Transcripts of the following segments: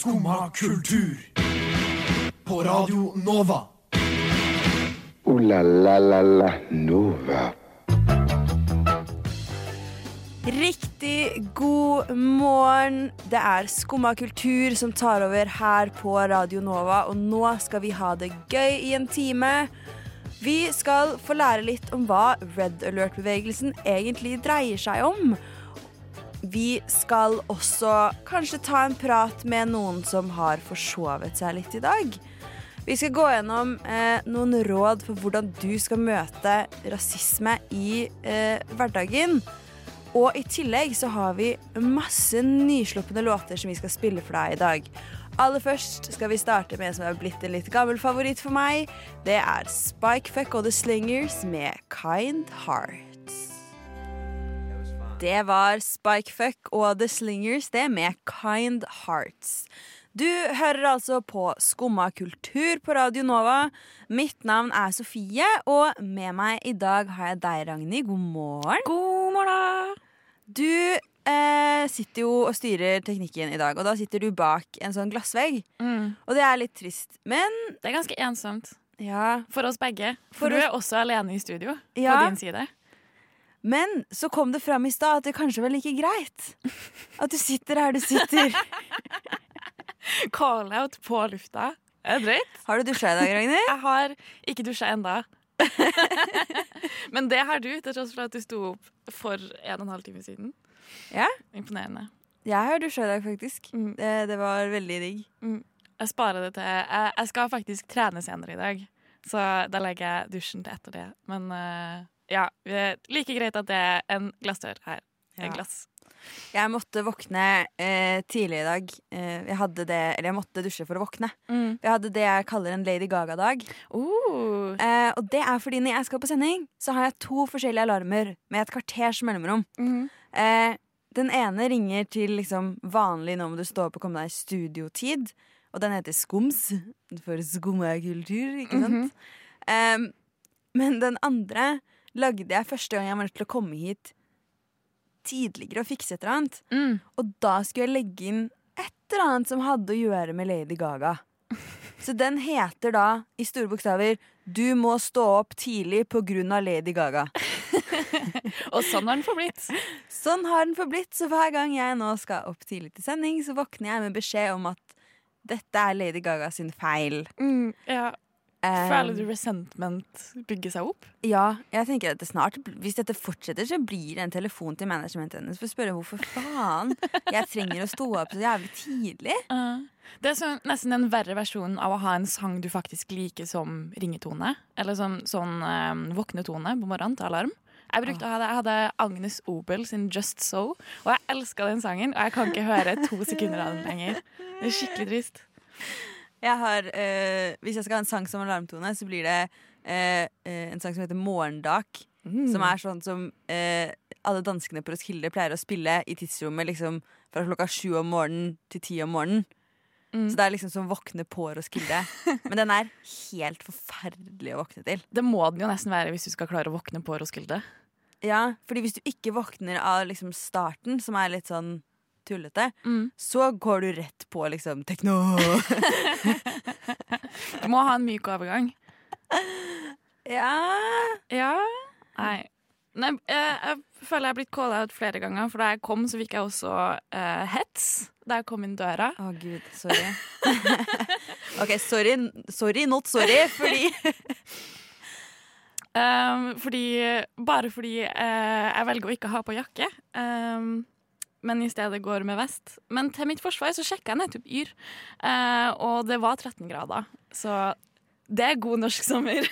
Skumma kultur. På Radio Nova. O-la-la-la-la Nova. Riktig god morgen. Det er Skumma kultur som tar over her på Radio Nova, og nå skal vi ha det gøy i en time. Vi skal få lære litt om hva Red Alert-bevegelsen egentlig dreier seg om. Vi skal også kanskje ta en prat med noen som har forsovet seg litt i dag. Vi skal gå gjennom eh, noen råd for hvordan du skal møte rasisme i eh, hverdagen. Og i tillegg så har vi masse nyslupne låter som vi skal spille for deg i dag. Aller først skal vi starte med en som er blitt en litt gammel favoritt for meg. Det er Spikefuck og The Slingers med Kind Hearts. Det var Spikefuck og The Slingers, det med Kind Hearts. Du hører altså på Skumma kultur på Radio Nova. Mitt navn er Sofie, og med meg i dag har jeg deg, Ragnhild. God morgen. God morgen! Du eh, sitter jo og styrer teknikken i dag, og da sitter du bak en sånn glassvegg. Mm. Og det er litt trist, men Det er ganske ensomt ja. for oss begge. For For du er også alene i studio Ja. på din side. Men så kom det fram i stad at det kanskje var like greit. At du sitter her du sitter. Call-out på lufta. Er det drøyt? Har du dusja i dag, Ragnhild? Jeg har ikke dusja enda. Men det har du, til tross for at du sto opp for en og en halv time siden. Ja. Imponerende. Jeg har dusja i dag, faktisk. Mm. Det, det var veldig digg. Jeg sparer det til jeg, jeg skal faktisk trene senere i dag, så da legger jeg dusjen til etter det. Men eh, ja, like greit at det er en glassdør her. En glass. Jeg måtte våkne eh, tidlig i dag. Eh, jeg hadde det, eller jeg måtte dusje for å våkne. Mm. Jeg hadde det jeg kaller en Lady Gaga-dag. Uh, Eh, og det er fordi når jeg skal på sending, så har jeg to forskjellige alarmer med et kvarters mellomrom. Mm. Eh, den ene ringer til liksom vanlig 'nå må du stå opp og komme deg i studiotid'. Og den heter Skums, for skummakultur, ikke sant? eh, men den andre lagde jeg første gang jeg var nødt til å komme hit tidligere og fikse et eller annet. mm. Og da skulle jeg legge inn et eller annet som hadde å gjøre med Lady Gaga. Så den heter da i store bokstaver 'Du må stå opp tidlig på grunn av Lady Gaga'. Og sånn har den forblitt. Sånn har den forblitt, så hver gang jeg nå skal opp tidlig til sending, så våkner jeg med beskjed om at dette er Lady Gaga sin feil. Ja. Eh, Føler du resentment bygge seg opp? Ja, jeg tenker at det snart Hvis dette fortsetter, så blir det en telefon til managementet hennes for å spørre hvorfor faen jeg trenger å stå opp så jævlig tidlig. Det er så, nesten en verre versjon av å ha en sang du faktisk liker som ringetone. Eller sånn, sånn um, våknetone på morgenen til alarm. Jeg, brukte å ha det. jeg hadde Agnes Obel sin Just So, og jeg elska den sangen. Og jeg kan ikke høre to sekunder av den lenger. Det er skikkelig trist. Jeg har, eh, hvis jeg skal ha en sang som alarmtone, så blir det eh, eh, en sang som heter Morgendak. Som er sånn som eh, alle danskene på Roskilde pleier å spille i tidsrommet liksom, fra klokka sju om morgenen til ti om morgenen. Mm. Så det er liksom som våkne på Roskilde. Men den er helt forferdelig å våkne til. Det må den jo nesten være hvis du skal klare å våkne på Roskilde. Ja, fordi hvis du ikke våkner av liksom starten, som er litt sånn tullete, Mm. så går du rett på liksom tekno. Du må ha en myk overgang. ja. Ja? Nei. Nei jeg, jeg føler jeg har blitt calla out flere ganger, for da jeg kom, så fikk jeg også uh, hets da jeg kom inn døra. Å gud, sorry. ok, sorry, sorry, not sorry, fordi Um, fordi, bare fordi uh, jeg velger å ikke ha på jakke, um, men i stedet går med vest. Men til mitt forsvar så sjekka jeg nettopp Yr, eh, og det var 13 grader. Så det er god norsk sommer.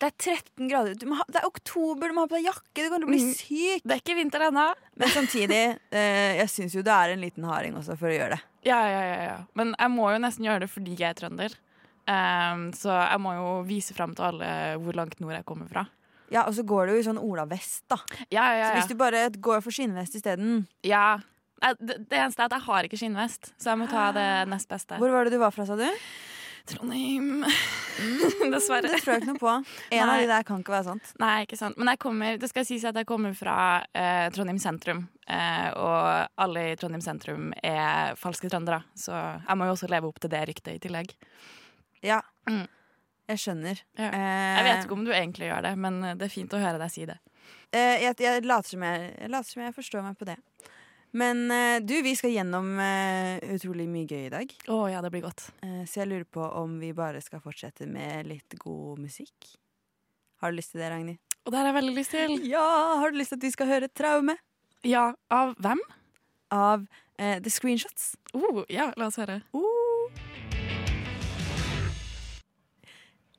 det er 13 grader. Ha, det er oktober, du må ha på deg jakke, du å bli Mm. syk. Det er ikke vinter ennå. Men samtidig, eh, jeg syns jo det er en liten harding også for å gjøre det. Ja, ja, ja, ja. Men jeg må jo nesten gjøre det fordi jeg er trønder. Um, så jeg må jo vise fram til alle hvor langt nord jeg kommer fra. Ja, Og så går det jo i sånn olavest, da. Ja, ja, ja. Så hvis du bare går for skinnvest isteden ja. Det, det eneste er at jeg har ikke skinnvest, så jeg må ta det nest beste. Hvor var det du var fra, sa du? Trondheim. Dessverre. Det tror jeg ikke noe på. En av de der kan ikke være sant. Nei, ikke sant. Men jeg kommer, det skal sies at jeg kommer fra eh, Trondheim sentrum. Eh, og alle i Trondheim sentrum er falske trøndere, så jeg må jo også leve opp til det ryktet i tillegg. Ja, Mm. Jeg skjønner. Ja. Eh, Jeg vet ikke om du egentlig gjør det, men det er fint å høre deg si det. eh, jeg, jeg, later som jeg, jeg later som jeg forstår meg på det. Men eh, du, vi skal gjennom eh, utrolig mye gøy i dag. Å ja, det blir godt. Eh, så jeg lurer på om vi bare skal fortsette med litt god musikk. Har du lyst til det, Ragnhild? Og det har jeg veldig lyst til. Ja! Har du lyst til at vi skal høre 'Traume' Ja, av hvem? av eh, The Screenshots? Oh, ja, la oss høre. Uh.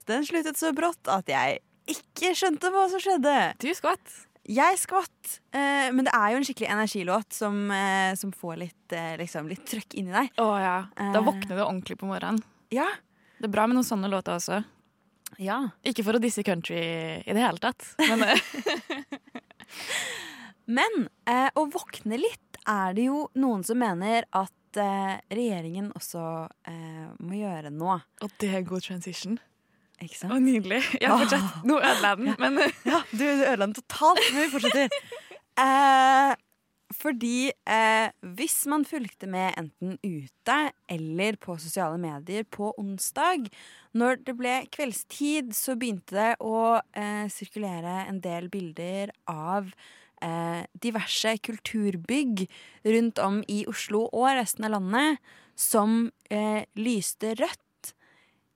Den sluttet så brått at jeg ikke skjønte hva som skjedde. Du skvatt. Jeg skvatt, eh, men det er jo en skikkelig energilåt som, eh, som får litt, eh, liksom, litt trøkk inni deg. Å ja. Da Eh. våkner du ordentlig på morgenen. Ja. Det er bra med noen sånne låter også. ja. Ikke for å disse country i det hele tatt, men eh, Men eh, å våkne litt er det jo noen som mener at regjeringen også eh, må gjøre nå. Og det er god transition. Ikke Å, sant? nydelig. Ja, fortsett. Nå ødela jeg den, men Ja, du ødela den totalt, men vi fortsetter. Eh, fordi eh, hvis man fulgte med enten ute eller på sosiale medier på onsdag, når det ble kveldstid, så begynte det å eh, sirkulere en del bilder av eh, diverse kulturbygg rundt om i Oslo og resten av landet som eh, lyste rødt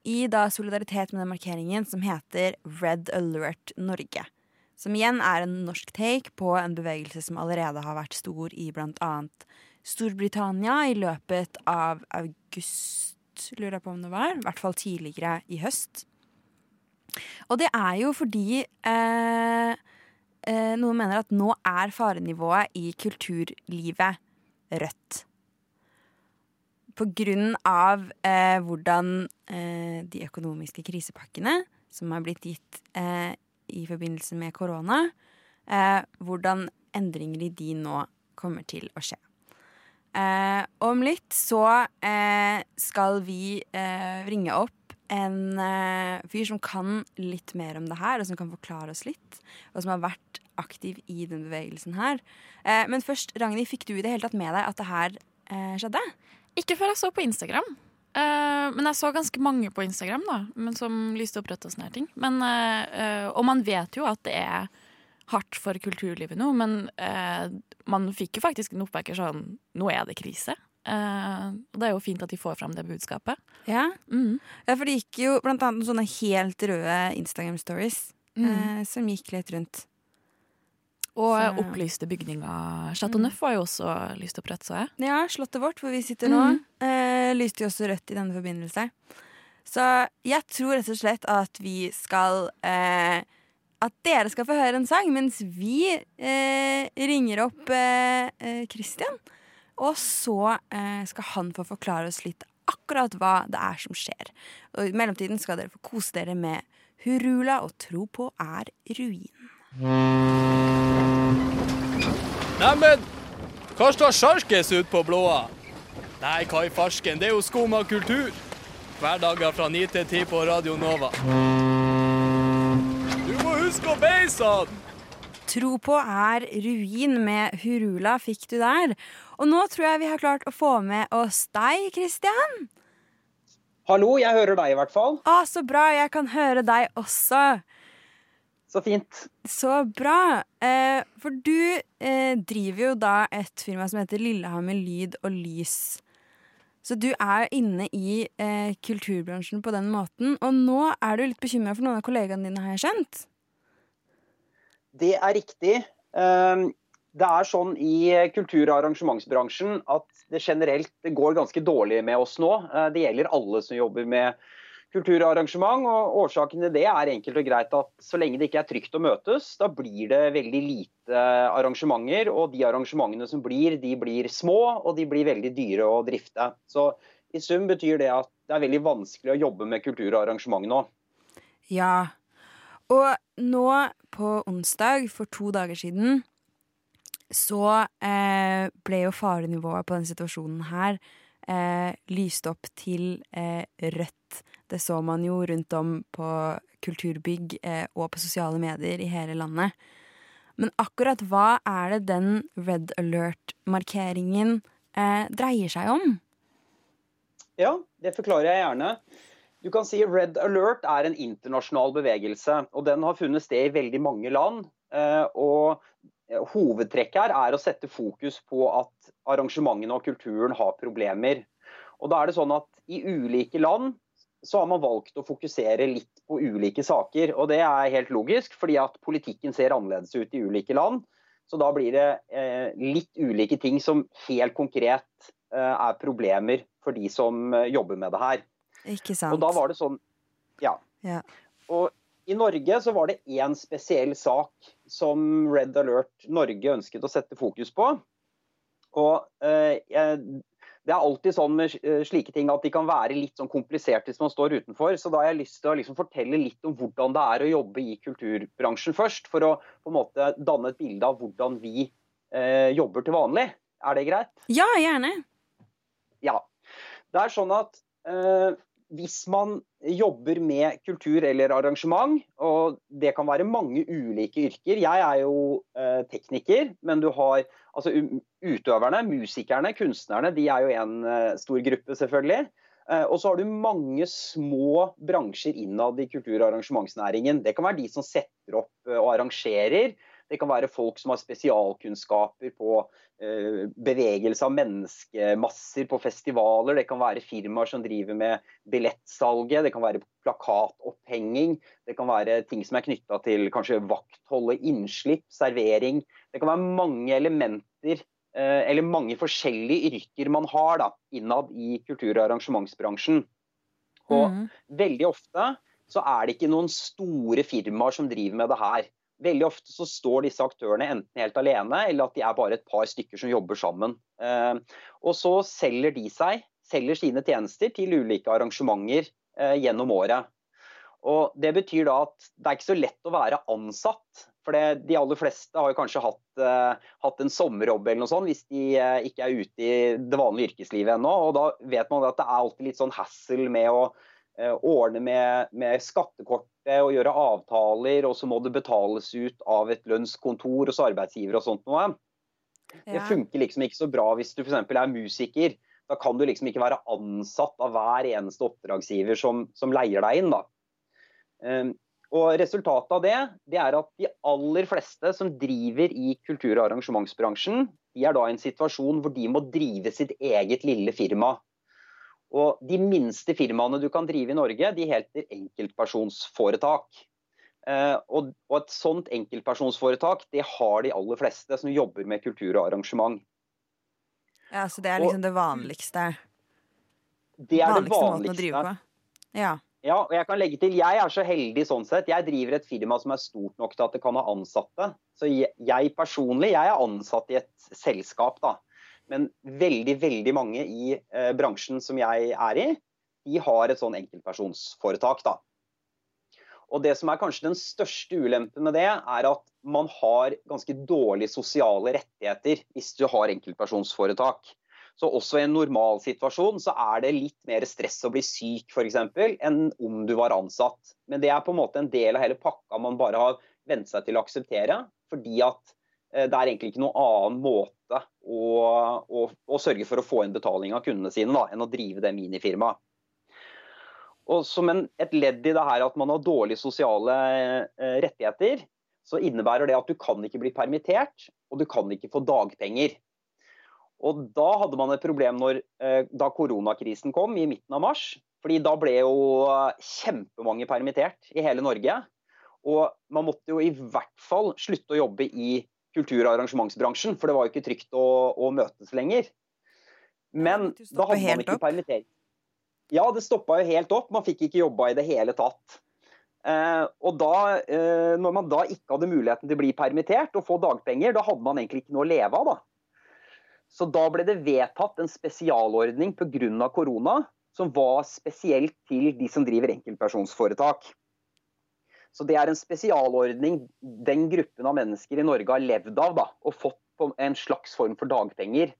i da solidaritet med den markeringen som heter Red Alert Norge. Som igjen er en norsk take på en bevegelse som allerede har vært stor i annet Storbritannia i løpet av august, lurer jeg på om det var. I hvert fall tidligere i høst. Og det er jo fordi eh, eh, noen mener at nå er farenivået i kulturlivet rødt på grunn av eh, hvordan eh, de økonomiske krisepakkene som har blitt gitt eh, i forbindelse med korona, eh, hvordan endringer i de nå kommer til å skje. Eh, om litt så eh, skal vi ringe opp en fyr som kan litt mer om det her, og som kan forklare oss litt, og som har vært aktiv i den bevegelsen her. Men først, Ragnhild, fikk du i det hele tatt med deg at det her skjedde? Ikke før jeg så på Instagram. Uh, men jeg så ganske mange på Instagram da, men som lyste opp rødt og sånne ting. Men, uh, og man vet jo at det er hardt for kulturlivet nå, men uh, man fikk jo faktisk en oppvekker sånn Nå er det krise. Og det er jo fint at de får fram det budskapet. Ja. Mm. Ja, for det gikk jo blant annet noen sånne helt røde Instagram-stories Mm. som gikk litt rundt. Og Så- opplyste bygninga. Chateau Neuf var jo også lyst opp rødt, så jeg. Ja, Slottet vårt, hvor vi sitter nå, mm. eh, lyste jo også rødt i denne forbindelse. Så jeg tror rett og slett at vi skal eh, At dere skal få høre en sang, mens vi eh, ringer opp eh, eh, Christian. Og så eh, skal han få forklare oss litt akkurat hva det er som skjer. Og I mellomtiden skal dere få kose dere med Hurula og Tro på er ruin. Neimen, hva står sjarkes ut på blåa? Nei, hva i farsken, det er jo skum av kultur. Hverdager fra 9 til 10 på Radio Nova. Du må huske å beise han! Tro på er ruin med Hurula fikk du der. Og nå tror jeg vi har klart å få med oss deg, Christian. Hallo, jeg hører deg i hvert fall. Å, så bra. Jeg kan høre deg også. Så fint. Så bra. Eh, for du eh, driver jo da et firma som heter Lillehammer Lyd og Lys. Så du er inne i eh, kulturbransjen på den måten. Og nå er du litt bekymra for noen av kollegaene dine, har jeg skjønt? Det er riktig. Ehm, Det er sånn i kultur- og arrangementsbransjen at det generelt går ganske dårlig med oss nå. Det gjelder alle som jobber med kultur og Årsaken til det er enkelt og greit at så lenge det ikke er trygt å møtes, da blir det veldig lite arrangementer. Og de arrangementene som blir, de blir små, og de blir veldig dyre å drifte. Så i sum betyr det at det er veldig vanskelig å jobbe med kultur og arrangement nå. Ja. Og nå på onsdag for to dager siden så eh, ble jo farenivået på denne situasjonen her eh, lyst opp til eh, rødt. Det så man jo rundt om på kulturbygg eh, og på sosiale medier i hele landet. Men akkurat hva er det den red alert-markeringen eh, dreier seg om? Ja, det forklarer jeg gjerne. Du kan si Red Alert er en internasjonal bevegelse, og den har funnet sted i veldig mange land. Eh, og Hovedtrekket her er å sette fokus på at arrangementene og kulturen har problemer. Og da er det sånn at I ulike land så har man valgt å fokusere litt på ulike saker. og Det er helt logisk, fordi at politikken ser annerledes ut i ulike land. Så da blir det eh, litt ulike ting som helt konkret eh, er problemer for de som eh, jobber med det her. Ikke sant? Og da var det sånn, ja. Ja. Og i Norge så var det én spesiell sak som Red Alert Norge ønsket å sette fokus på. Og eh, det er alltid sånn med eh, slike ting at de kan være litt sånn kompliserte hvis man står utenfor. Så da har jeg lyst til å liksom fortelle litt om hvordan det er å jobbe i kulturbransjen først. For å på en måte danne et bilde av hvordan vi eh, jobber til vanlig. Er det greit? Ja, gjerne. Ja. Det er sånn at eh, hvis man jobber med kultur eller arrangement, og det kan være mange ulike yrker Jeg er jo eh, tekniker, men du har altså utøverne, musikerne, kunstnerne, de er jo en eh, stor gruppe, selvfølgelig. Eh, og så har du mange små bransjer innad i kultur- og arrangementsnæringen. Det kan være de som setter opp eh, og arrangerer. Det kan være folk som har spesialkunnskaper på eh, bevegelse av menneskemasser på festivaler. Det kan være firmaer som driver med billettsalget. Det kan være plakatopphenging. Det kan være ting som er knytta til kanskje vaktholdet, innslipp, servering. Det kan være mange elementer eh, eller mange forskjellige yrker man har da, innad i kultur- og arrangementsbransjen. Og mm. veldig ofte så er det ikke noen store firmaer som driver med det her. Veldig ofte så står disse aktørene enten helt alene, eller at de er bare et par stykker som jobber sammen. Eh, og så selger de seg, selger sine tjenester til ulike arrangementer eh, gjennom året. Og Det betyr da at det er ikke så lett å være ansatt. For det, de aller fleste har jo kanskje hatt, uh, hatt en sommerjobb eller noe sånt, hvis de uh, ikke er ute i det vanlige yrkeslivet ennå. Og da vet man at det er alltid litt sånn hassle med å uh, ordne med, med skattekortet og gjøre avtaler, og så må det betales ut av et lønnskontor hos arbeidsgiver og sånt noe. Det funker liksom ikke så bra hvis du f.eks. er musiker. Da kan du liksom ikke være ansatt av hver eneste oppdragsgiver som, som leier deg inn. da. Um, og Resultatet av det, det er at de aller fleste som driver i kultur- og arrangementsbransjen, de er da i en situasjon hvor de må drive sitt eget lille firma. Og De minste firmaene du kan drive i Norge, de heter enkeltpersonsforetak. Eh, og, og et sånt enkeltpersonsforetak det har de aller fleste som jobber med kultur og arrangement. ja, så det er liksom det vanligste. Det er det vanligste å drive på. Ja. Ja, og jeg kan legge til, jeg er så heldig sånn sett. Jeg driver et firma som er stort nok til at det kan ha ansatte. Så jeg, jeg personlig, jeg er ansatt i et selskap, da. Men veldig, veldig mange i eh, bransjen som jeg er i, de har et sånn enkeltpersonsforetak, da. Og det som er kanskje den største ulempen med det, er at man har ganske dårlige sosiale rettigheter hvis du har enkeltpersonsforetak. Så også i en normal situasjon så er det litt mer stress å bli syk f.eks. enn om du var ansatt. Men det er på en måte en del av hele pakka man bare har vent seg til å akseptere. Fordi at eh, det er egentlig ikke noen annen måte å, og, og, sørge for å få inn betaling av kundene sine da, enn å drive det minifirmaet. Og som en, et ledd i det her at man har dårlige sosiale eh, rettigheter, så innebærer det at du kan ikke bli permittert, og du kan ikke få dagpenger. Og da hadde man et problem når, eh, da koronakrisen kom i midten av mars. fordi da ble jo kjempemange permittert i hele Norge. Og man måtte jo i hvert fall slutte å jobbe i kultur- og arrangementsbransjen, for det var jo ikke trygt å, å møtes lenger. Men da hadde man ikke permittering. Ja, det stoppa jo helt opp. Man fikk ikke jobba i det hele tatt. Eh, og da, eh, når man da ikke hadde muligheten til å bli permittert og få dagpenger, da hadde man egentlig ikke noe å leve av. da. Så da ble det vedtatt en spesialordning pga. korona, som var spesielt til de som driver enkeltpersonsforetak. Så det er en spesialordning den gruppen av mennesker i Norge har levd av da, og fått på en slags form for dagpenger.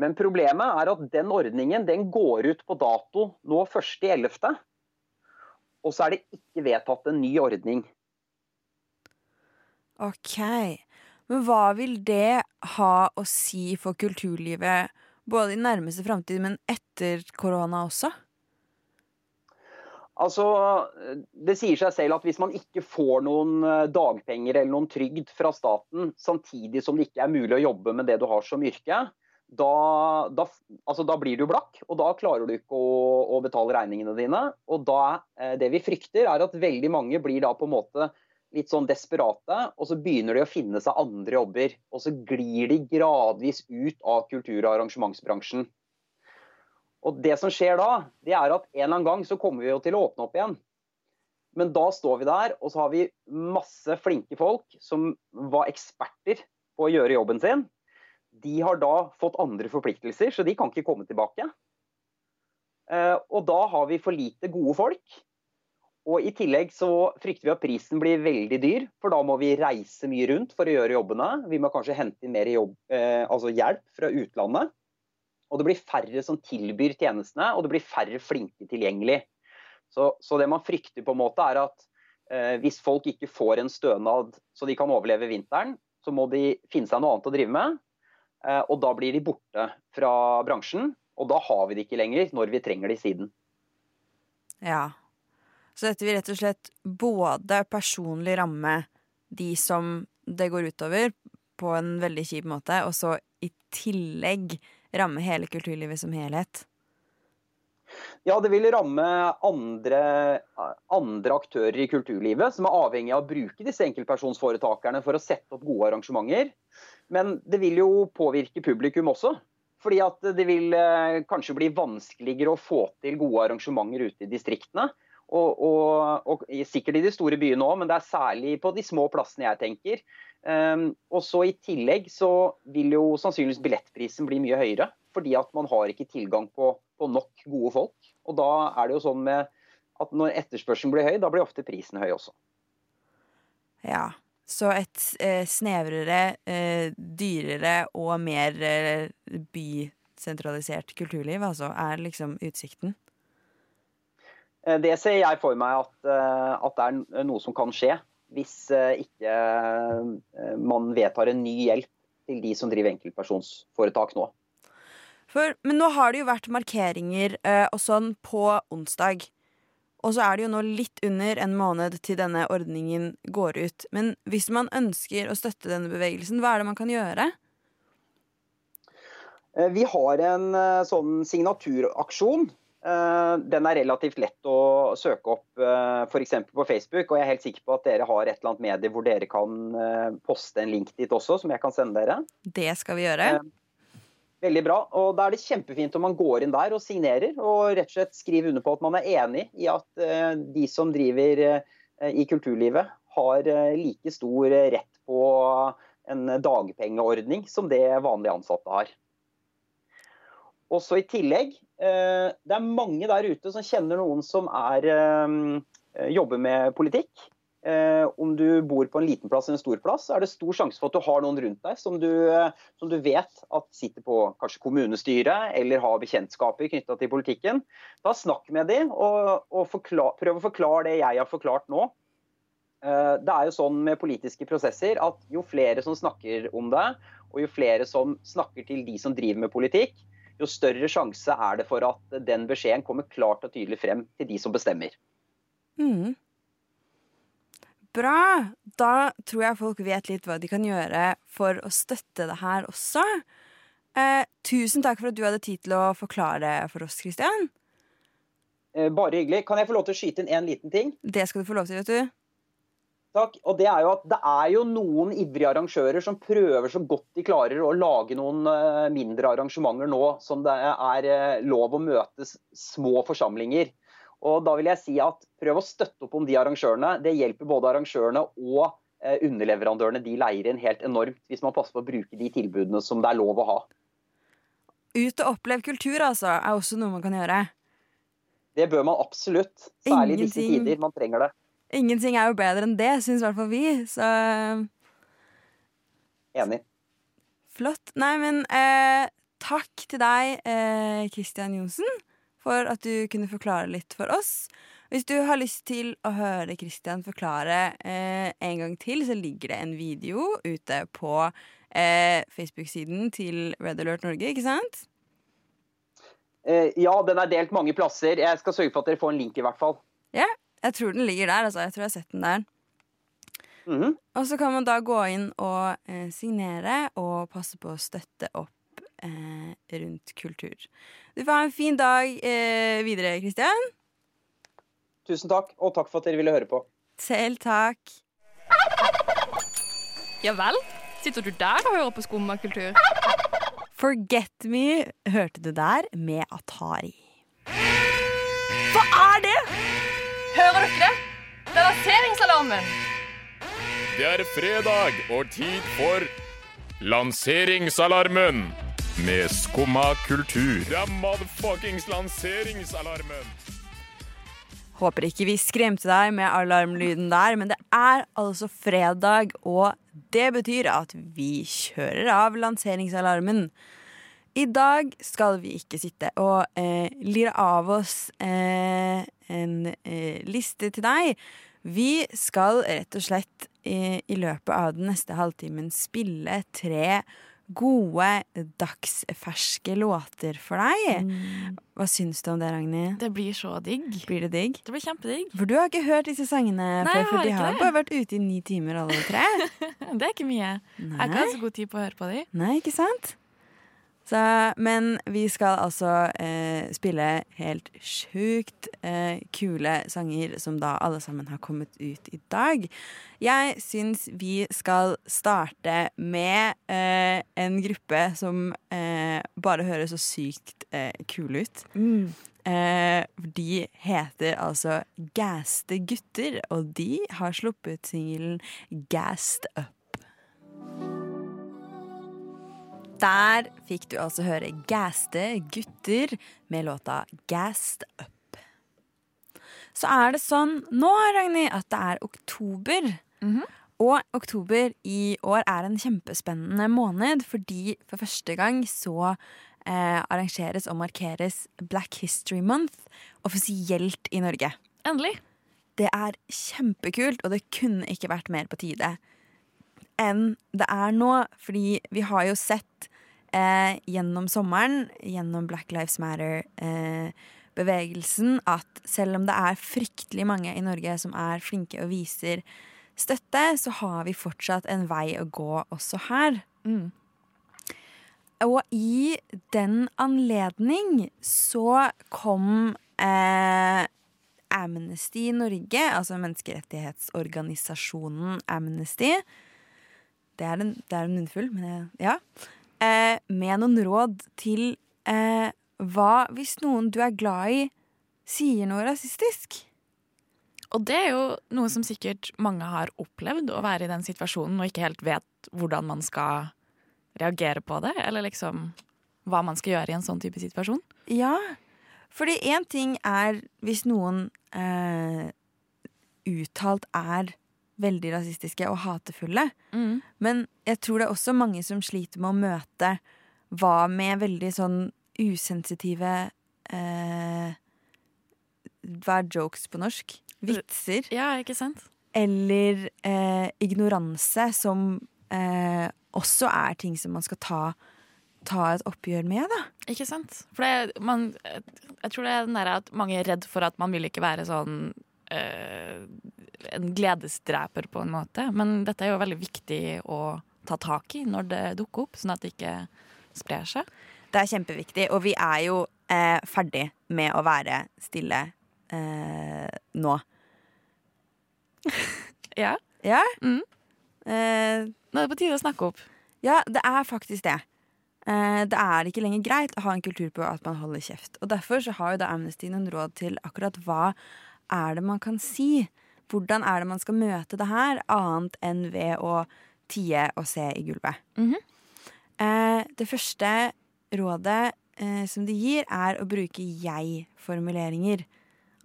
Men problemet er at den ordningen den går ut på dato nå 1.11. Og så er det ikke vedtatt en ny ordning. OK. Men hva vil det ha å si for kulturlivet, både i nærmeste framtid, men etter korona også? Altså, Det sier seg selv at hvis man ikke får noen eh, dagpenger eller noen trygd fra staten, samtidig som det ikke er mulig å jobbe med det du har som yrke, da, da, altså, da blir du blakk, og da klarer du ikke å, å betale regningene dine. Og da, eh, det vi frykter, er at veldig mange blir da på en måte litt sånn desperate, og så begynner de å finne seg andre jobber. Og så glir de gradvis ut av kultur- og arrangementsbransjen. Og det som skjer da, det er at en eller annen gang så kommer vi jo til å åpne opp igjen. Men da står vi der, og så har vi masse flinke folk som var eksperter på å gjøre jobben sin. De har da fått andre forpliktelser, så de kan ikke komme tilbake. Eh, og da har vi for lite gode folk. Og i tillegg så frykter vi at prisen blir veldig dyr, for da må vi reise mye rundt for å gjøre jobbene. Vi må kanskje hente inn mer jobb, eh, altså hjelp fra utlandet. Og det blir færre som tilbyr tjenestene, og det blir færre flinke tilgjengelig. Så, så det man frykter på en måte er at eh, hvis folk ikke får en stønad så de kan overleve vinteren, så må de finne seg noe annet å drive med. Eh, og da blir de borte fra bransjen, og da har vi det ikke lenger når vi trenger det siden. Ja. Så dette vil rett og slett både personlig ramme de som det går utover, på en veldig kjip måte, og så i tillegg ramme hele kulturlivet som helhet? Ja, det vil ramme andre, andre, aktører i kulturlivet som er avhengig av å bruke disse enkeltpersonsforetakerne for å sette opp gode arrangementer. Men det vil jo påvirke publikum også. Fordi at det vil eh, kanskje bli vanskeligere å få til gode arrangementer ute i distriktene. Og, og, og sikkert i de store byene òg, men det er særlig på de små plassene jeg tenker. Um, og så I tillegg så vil jo sannsynligvis billettprisen bli mye høyere. Fordi at man har ikke tilgang på, på, nok gode folk. Og da er det jo sånn med at når etterspørselen blir høy, da blir ofte prisen høy også. Ja. Så et eh, snevrere, eh, dyrere og mer eh, bysentralisert kulturliv, altså, er liksom utsikten? Eh, det ser jeg for meg at, eh, at det er noe som kan skje hvis eh, ikke man vedtar en ny hjelp til de som driver enkeltpersonsforetak nå. For, men nå har det jo vært markeringer og sånn på onsdag. Og så er det jo nå litt under en måned til denne ordningen går ut. Men hvis man ønsker å støtte denne bevegelsen, hva er det man kan gjøre? Vi har en sånn signaturaksjon den er relativt lett å søke opp uh, f.eks. på Facebook. Og jeg er helt sikker på at dere har et eller annet medie hvor dere kan eh, poste en link dit også, som jeg kan sende dere. Det skal vi gjøre. Veldig bra. Og Da er det kjempefint om man går inn der og signerer, og rett og slett skriver under på at man er enig i at de som driver i kulturlivet, har like stor rett på en dagpengeordning som det vanlige ansatte har. Også i tillegg, eh, det er mange der ute som kjenner noen som er, eh, jobber med politikk. Eh, om du bor på en liten plass eller en stor plass, er det stor sjanse for at du har noen rundt deg som du, som du vet at sitter på kanskje kommunestyret eller har bekjentskaper knytta til politikken. Da Snakk med dem og, og forklar, prøv å forklare det jeg har forklart nå. Det er jo sånn med politiske prosesser at jo flere som snakker om det, og jo flere som snakker til de som driver med politikk, jo større sjanse er det for at den beskjeden kommer klart og tydelig frem til de som bestemmer. Mm. Bra! Da tror jeg folk vet litt hva de kan gjøre for å støtte det her også. Eh, tusen takk for at du hadde tid til å forklare for oss, Kristian. Eh, bare hyggelig. Kan jeg få lov til å skyte inn en liten ting? Det skal du få lov til, vet du. Takk. Og det er jo at det er jo noen ivrige arrangører som prøver så godt de klarer å lage noen eh, mindre arrangementer nå som det er eh, lov å møtes små forsamlinger. Og da vil jeg si at prøv å støtte opp om de arrangørene. Det hjelper både arrangørene og eh, underleverandørene de leier inn helt enormt, hvis man passer på å bruke de tilbudene som det er lov å ha. Ut og opplev kultur, altså, er også noe man kan gjøre. Det bør man absolutt. Særlig i disse tider. Man trenger det. Ingenting er jo bedre enn det, syns i hvert fall vi. Så Enig. Flott. Nei, men eh, takk til deg, Kristian Christian Johnsen, for at du kunne forklare litt for oss. Hvis du har lyst til å høre Christian forklare eh, en gang til, så ligger det en video ute på eh, Facebook-siden til Red Alert Norge, ikke sant? Eh, ja, den er delt mange plasser. Jeg skal sørge for at dere får en link, i hvert fall. Ja, jeg tror den ligger der. altså. Jeg tror jeg har sett den der. Mhm. Og så kan man da gå inn og eh, signere og passe på å støtte opp eh, rundt kultur. Du får ha en fin dag eh, videre, Kristian. Tusen takk, og takk for at dere ville høre på. Selv takk. Ja vel? Sitter du der og hører på skummakultur? Forget Me hørte du der med Atari. Hva er det?! Hører dere det? Det er lanseringsalarmen! Det er fredag og tid for Lanseringsalarmen med Skumma kultur. Det er motherfuckings lanseringsalarmen. Håper ikke vi skremte deg med alarmlyden der, men det er altså fredag, og det betyr at vi kjører av lanseringsalarmen. I dag skal vi ikke sitte og eh, lire av oss eh, en eh, liste til deg. Vi skal rett og slett eh, i løpet av den neste halvtimen spille tre gode, dagsferske låter for deg. Hva syns du om det, Ragnhild? Det blir så digg. Blir det digg? Det blir kjempedigg. For du har ikke hørt disse sangene Nei, før, for har de har det. bare vært ute i ni timer alle tre. Det er ikke mye. Jeg har ikke hatt så god tid på å høre på dem. Nei ikke sant? Så, men vi skal altså eh, spille helt sjukt eh, kule sanger som da alle sammen har kommet ut i dag. Jeg syns vi skal starte med eh, en gruppe som eh, bare høres så sykt eh, kule ut. Eh, de heter altså Gaste gutter, og de har sluppet singelen Gassed Up. Der fikk du altså høre Gaste gutter med låta Gassed Up. Så er det sånn nå, Ragnhild, at det er oktober. Og oktober i år er en kjempespennende måned, fordi for første gang så eh, arrangeres og markeres Black History Month offisielt i Norge. Endelig. Det er kjempekult, og det kunne ikke vært mer på tide enn det er nå. Fordi vi har jo sett eh, gjennom sommeren, gjennom Black Lives Matter-bevegelsen, at selv om det er fryktelig mange i Norge som er flinke og viser støtte, så har vi fortsatt en vei å gå også her. Og i den anledning så kom eh, Amnesty Norge, altså menneskerettighetsorganisasjonen Amnesty Det er en, det er en munnfull, men jeg, ja. Eh, med noen råd til eh, hva hvis noen du er glad i, sier noe rasistisk? Og det er jo noe som sikkert mange har opplevd, å være i den situasjonen og ikke helt vet hvordan man skal reagere på det, eller liksom hva man skal gjøre i en sånn type situasjon. Ja, fordi én ting er hvis noen eh, uttalt er veldig rasistiske og hatefulle. Men jeg tror det er også mange som sliter med å møte hva med veldig sånn usensitive eh, Hva er jokes på norsk? Vitser. Ja, ikke sant? Eller eh, ignoranse, som eh, også er ting som man skal ta, ta et oppgjør med, da. Ikke sant? For det, man, jeg tror det er den der at mange er redd for at man vil ikke være sånn eh, en gledesdreper på en måte. Men dette er jo veldig viktig å ta tak i når det dukker opp, sånn at det ikke sprer seg. Det er kjempeviktig, og vi er jo eh, ferdig med å være stille eh, nå. Ja, Ja? Mm. Eh, Nå er det på tide å snakke opp. ja, det er faktisk det. Eh, det er ikke lenger greit å ha en kultur på at man holder kjeft. Og Derfor så har jo da Amnesty noen råd til akkurat hva er det man kan si. Hvordan er det man skal møte det her, annet enn ved å tie og se i gulvet. Mhm. eh, det første rådet eh, som de gir, er å bruke jeg-formuleringer.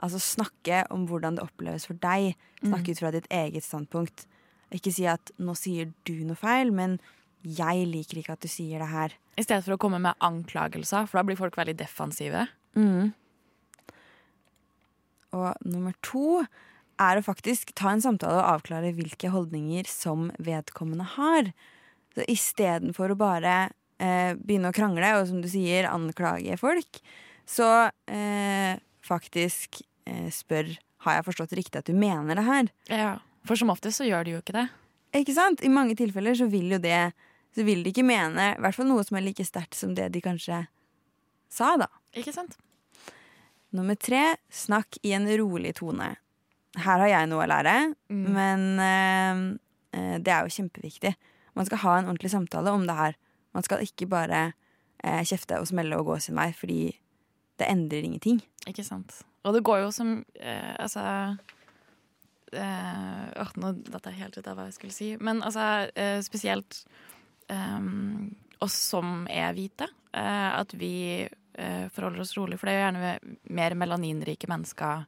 Altså snakke om hvordan det oppleves for deg. Snakke ut fra ditt eget standpunkt. Ikke si at 'nå sier du noe feil', men 'jeg liker ikke at du sier det her'. I stedet for å komme med anklagelser, for da blir folk veldig defensive. Og nummer to er å faktisk ta en samtale og avklare hvilke holdninger som vedkommende har. Så istedenfor å bare eh, begynne å krangle og som du sier, anklage folk, så eh, faktisk eh, spør har jeg forstått riktig at du mener det her. Ja, For som oftest så gjør de jo ikke det. Ikke sant? I mange tilfeller så vil jo det Så vil de ikke mene i hvert fall noe som er like sterkt som det de kanskje sa, da. Ikke sant? Nummer tre, snakk i en rolig tone. Her har jeg noe å lære, Mm. men eh, eh, det er jo kjempeviktig. Man skal ha en ordentlig samtale om det her. Man skal ikke bare eh, kjefte og smelle og gå sin vei, fordi det endrer ingenting. Ikke sant. Og det går jo som eh, Altså eh, Nå datt jeg helt ut av hva jeg skulle si. Men altså, eh, spesielt eh, oss som er hvite, eh, at vi forholder oss rolig. For det er jo gjerne mer melaninrike mennesker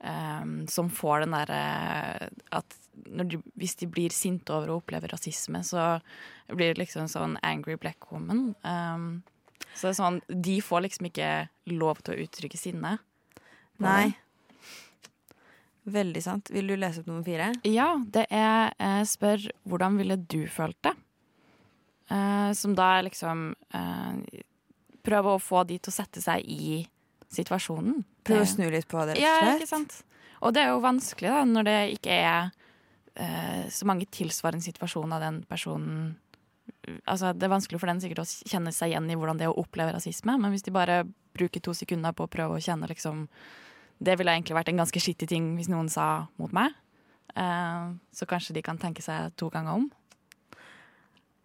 eh, som får den derre at når de, hvis de blir sinte over å oppleve rasisme, så blir det liksom sånn angry black woman. Um, så det er sånn, de får liksom ikke lov til å uttrykke sinne. Nei. Veldig sant. Vil du lese opp nummer fire? Ja, det er eh, spør hvordan ville du følt det? Eh, som da er liksom eh, Prøve å få de til å sette seg i situasjonen. Prøv å snu litt på det, rett Ja, og slett. ikke sant. Og det er jo vanskelig da, når det ikke er uh, så mange tilsvarende situasjoner den personen Altså, Det er vanskelig for den sikkert å kjenne seg igjen i hvordan det er å oppleve rasisme, men hvis de bare bruker to sekunder på å prøve å kjenne liksom Det ville egentlig vært en ganske skittig ting hvis noen sa mot meg. Uh, så kanskje de kan tenke seg to ganger om.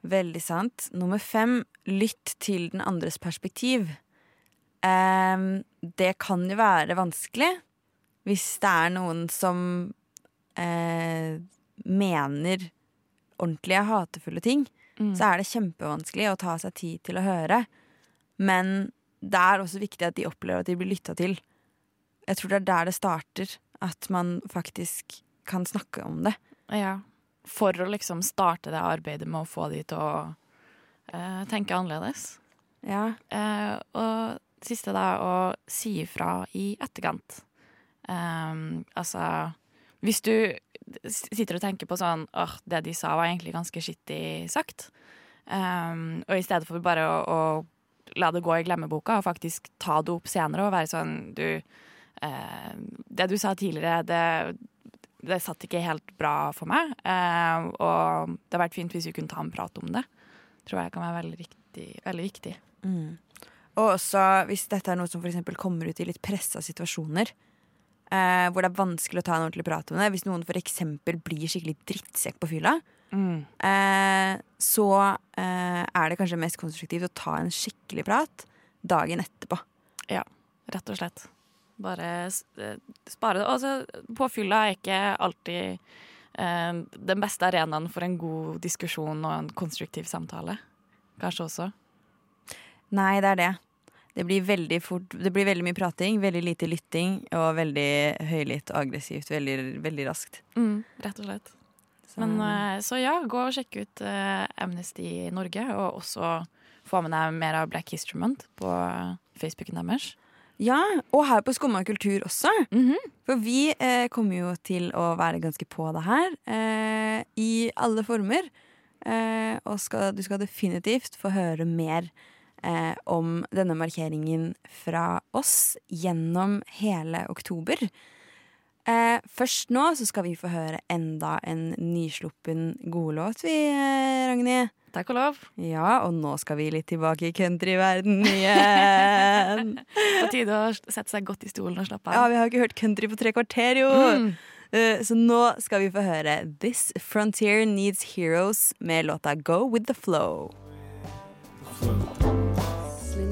Veldig sant. Nummer fem, lytt til den andres perspektiv. Ehm, det kan jo være vanskelig hvis det er noen som uh, mener ordentlige, hatefulle ting. Mm. Så er det kjempevanskelig å ta seg tid til å høre. Men det er også viktig at de opplever at de blir lytta til. Jeg tror det er der det starter. At man faktisk kan snakke om det. Ja. For å liksom starte det arbeidet med å få de til å uh, tenke annerledes. Ja. Uh, og siste da, å si ifra i etterkant. Um, altså Hvis du sitter og tenker på sånn åh, det de sa var egentlig ganske skittig sagt, um, og i stedet for bare å, å la det gå i glemmeboka og faktisk ta det opp senere og være sånn Du, uh, det du sa tidligere, det det satt ikke helt bra for meg. eh, og det hadde vært fint hvis vi kunne ta en prat om det. Tror jeg kan være veldig, riktig, veldig viktig. Mm. Og også hvis dette er noe som for kommer ut i litt pressa situasjoner, eh, hvor det er vanskelig å ta en ordentlig prat om det. Hvis noen eksempel blir skikkelig drittsekk på fylla, eh, så eh, er det kanskje mest konstruktivt å ta en skikkelig prat dagen etterpå. Ja, rett og slett. Bare eh, spare det. Altså, påfylla er ikke alltid eh, den beste arenaen for en god diskusjon og en konstruktiv samtale. Kanskje også. Nei, det er det. Det blir veldig fort Det blir veldig mye prating, veldig lite lytting og veldig høylytt og aggressivt veldig, veldig raskt. Mm, rett og slett. Så, Men, eh, så ja, gå og sjekk ut eh, Amnesty Norge, og også få med deg mer av Black History Month på Facebooken deres. ja, og her på Skumma kultur også. Mhm. For vi eh, kommer jo til å være ganske på det her eh, i alle former. Eh, og skal, du skal definitivt få høre mer eh, om denne markeringen fra oss gjennom hele oktober. Eh, først nå så skal vi få høre enda en nysluppen godlåt, vi, eh, Ragnhild. Takk og lov. Ja, og nå skal vi litt tilbake i countryverden igjen. På tide å sette seg godt i stolen og slappe av. Ja, vi har ikke hørt country på tre kvarter, jo. Mm. Eh, Så nå skal vi få høre This Frontier Needs Heroes med låta Go With The Flow. Slim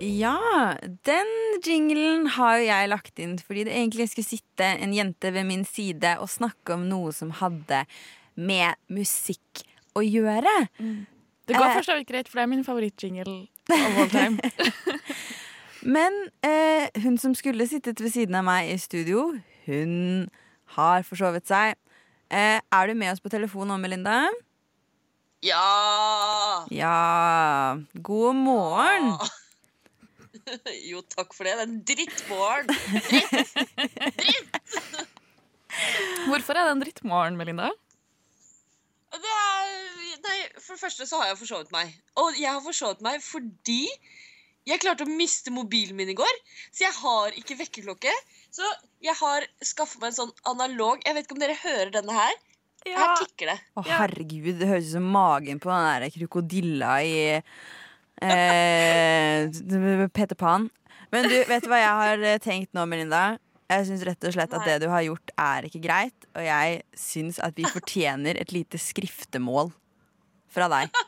Ja, den jinglen har jo jeg lagt inn fordi det egentlig skulle sitte en jente ved min side og snakke om noe som hadde med musikk å gjøre. Det går Eh, for så vidt greit, for det er min favorittjingle of all time. Men eh, hun som skulle sittet ved siden av meg i studio, hun har forsovet seg. Eh, er du med oss på telefon nå, Melinda? Ja! Ja. God morgen. Jo, takk for det. Det er en drittmorgen. Hvorfor er det en drittmorgen, Melinda? Det er, nei, for det første så har jeg forsovet meg. Og jeg har forsovet meg fordi jeg klarte å miste mobilen min i går. Så jeg har ikke vekkerklokke. Så jeg har skaffet meg en sånn analog Jeg vet ikke om dere hører denne her. Her tikker det. Å, herregud, det høres ut som magen på den der krokodilla i eh, Peter Pan. Men du, vet du hva jeg har eh, tenkt nå, Melinda? Jeg syns rett og slett at det du har gjort, er ikke greit. Og jeg syns at vi fortjener et lite skriftemål fra deg.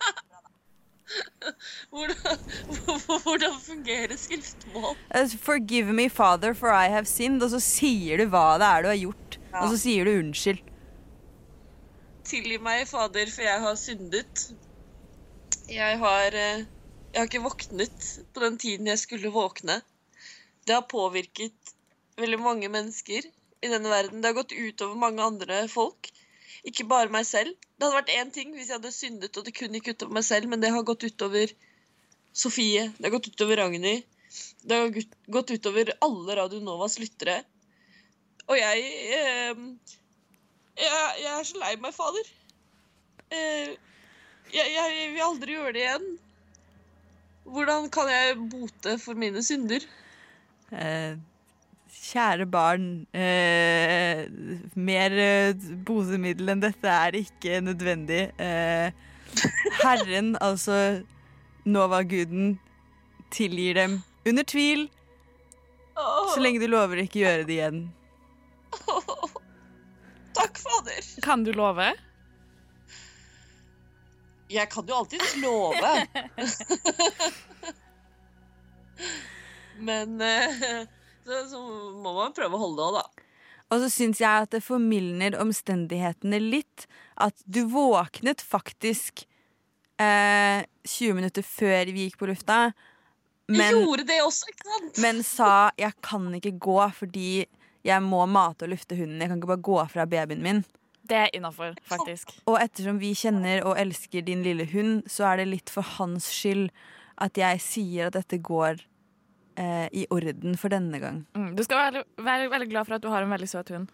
Hvordan, hvordan fungerer skriftmål? Eh, Forgive me, father, for I have sinned. Og så sier du hva det er du har gjort. Og så sier du unnskyld. Tilgi meg, Fader, for jeg har syndet. Jeg har, eh, jeg har ikke våknet på den tiden jeg skulle våkne. Det har påvirket veldig mange mennesker i denne verden. Det har gått utover mange andre folk. Ikke bare meg selv. Det hadde vært én ting hvis jeg hadde syndet og det kunne gikk utover meg selv, men det har gått utover Sofie. Det har gått utover Ragnhild. Det har gått utover alle Radio Novas lyttere. Og jeg eh, jeg, jeg er så lei meg, fader. Eh, jeg, jeg vil aldri gjøre det igjen. Hvordan kan jeg bote for mine synder? Eh, kjære barn, eh, mer eh, bosemiddel enn dette er ikke nødvendig. Eh, herren, altså Nova-guden, tilgir dem under tvil, så lenge du lover ikke gjøre det igjen. Takk, fader. Kan du love? Jeg kan jo alltids love. Men eh, så, så må man prøve å holde det òg, da. Og så syns jeg at det formildner omstendighetene litt at du våknet faktisk eh, 20 minutter før vi gikk på lufta, men, gjorde det også, ikke sant? men sa 'jeg kan ikke gå fordi jeg må mate og lufte hunden'. Jeg kan ikke bare gå fra babyen min. Det er innafor, faktisk. Og ettersom vi kjenner og elsker din lille hund, så er det litt for hans skyld at jeg sier at dette går eh, i orden for denne gang. Mm, du skal være, være veldig glad for at du har en veldig søt hund.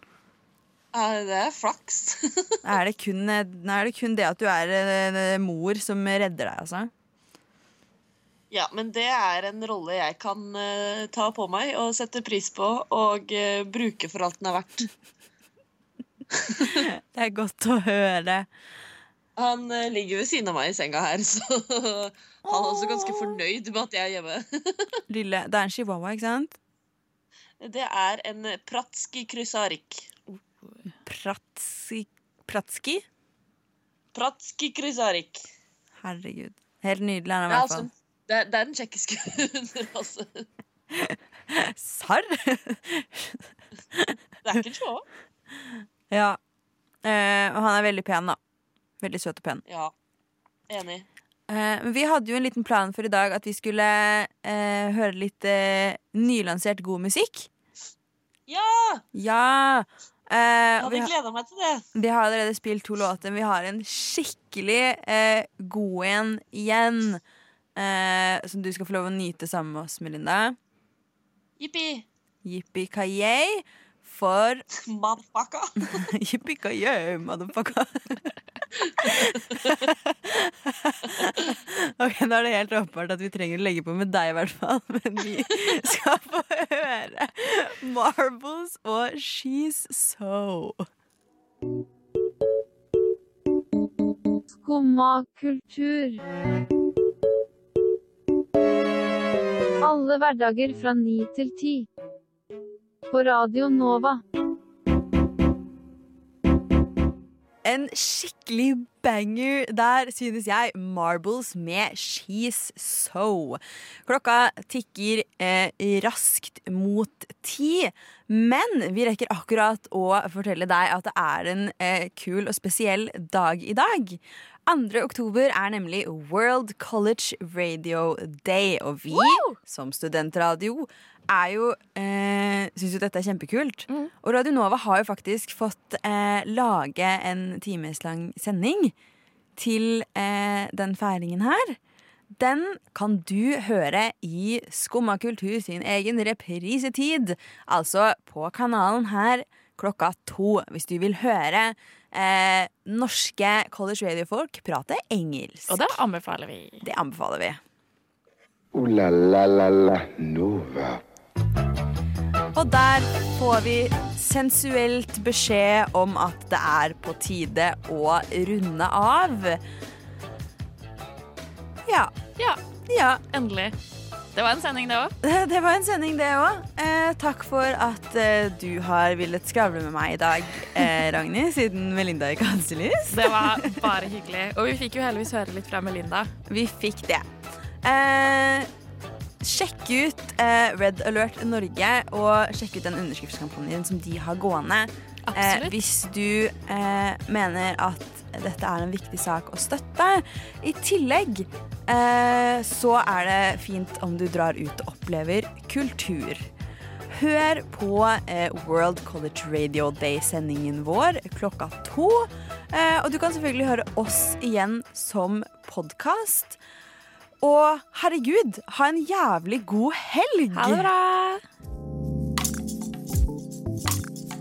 Ja, det er flaks. Er det kun, er det, kun det at du er eh, mor som redder deg, altså? Ja, men det er en rolle jeg kan eh, ta på meg og sette pris på og eh, bruke for alt den er verdt. Det er godt å høre. Han eh, ligger ved siden av meg i senga her, så han er også ganske fornøyd med at jeg er hjemme. Lille, det er en chihuahua, ikke sant? Det er en pratski krysarik. Pratski Pratski? Pratski krysarik. Herregud. Helt nydelig er han i hvert fall. altså, det, det er den tsjekkiske hunderase. Serr? Det er ikke en chihuahua. Ja. Eh, og han er veldig pen, da. Veldig søt og pen. Ja, enig. Eh, vi hadde jo en liten plan for i dag at vi skulle eh, høre litt eh, nylansert god musikk. Ja! Ja! Eh, og vi, gleda meg til det. vi har allerede spilt to låter, men vi har en skikkelig eh, god en igjen. Eh, som du skal få lov å nyte sammen med oss, Melinda. Jippi. Yippee-ki-yay for Motherfucker. Yippee-ki-yay, motherfucker. ok, Nå er det helt åpenbart at vi trenger å legge på med deg, i hvert fall. Men vi skal få høre Marbles og She's So. Skumma kultur. Alle hverdager fra ni til ti. På Radio Nova. En skikkelig banger der, synes jeg. Marbles med She's So. Klokka tikker eh, raskt mot ti, men vi rekker akkurat å fortelle deg at det er en eh, kul og spesiell dag i dag. 2. oktober er nemlig World College Radio Day, og vi som studentradio er jo eh, syns jo dette er kjempekult. Og Radio Nova har jo faktisk fått eh, lage en timeslang sending til eh, den feiringen her. Den kan du høre i Skumma kultur sin egen reprisetid. Altså på kanalen her klokka to, hvis du vil høre eh, norske college radio-folk prate engelsk. Og det anbefaler vi. Det anbefaler vi. Ooh la la la la Nova. Og der får vi sensuelt beskjed om at det er på tide å runde av. Ja. Ja. Ja. Endelig. Det var en sending, det òg. Det var en sending, det òg. Eh, takk for at eh, du har villet skravle med meg i dag, eh, Ragnhild, siden Melinda ikke hadde lys. Det var bare hyggelig. Og vi fikk jo heldigvis høre litt fra Melinda. Vi fikk det. Eh, sjekk ut eh, Red Alert Norge, og sjekk ut den underskriftskampanjen som de har gående. Eh, Absolutt. hvis du eh, mener at dette er en viktig sak å støtte. I tillegg eh, så er det fint om du drar ut og opplever kultur. Hør på eh, World College Radio Day-sendingen vår klokka to. Eh, og du kan selvfølgelig høre oss igjen som podkast. Og herregud, ha en jævlig god helg! Ha det bra!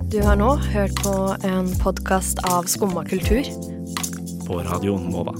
Du har nå hørt på en podkast av Skumma kultur. På Radio Nova.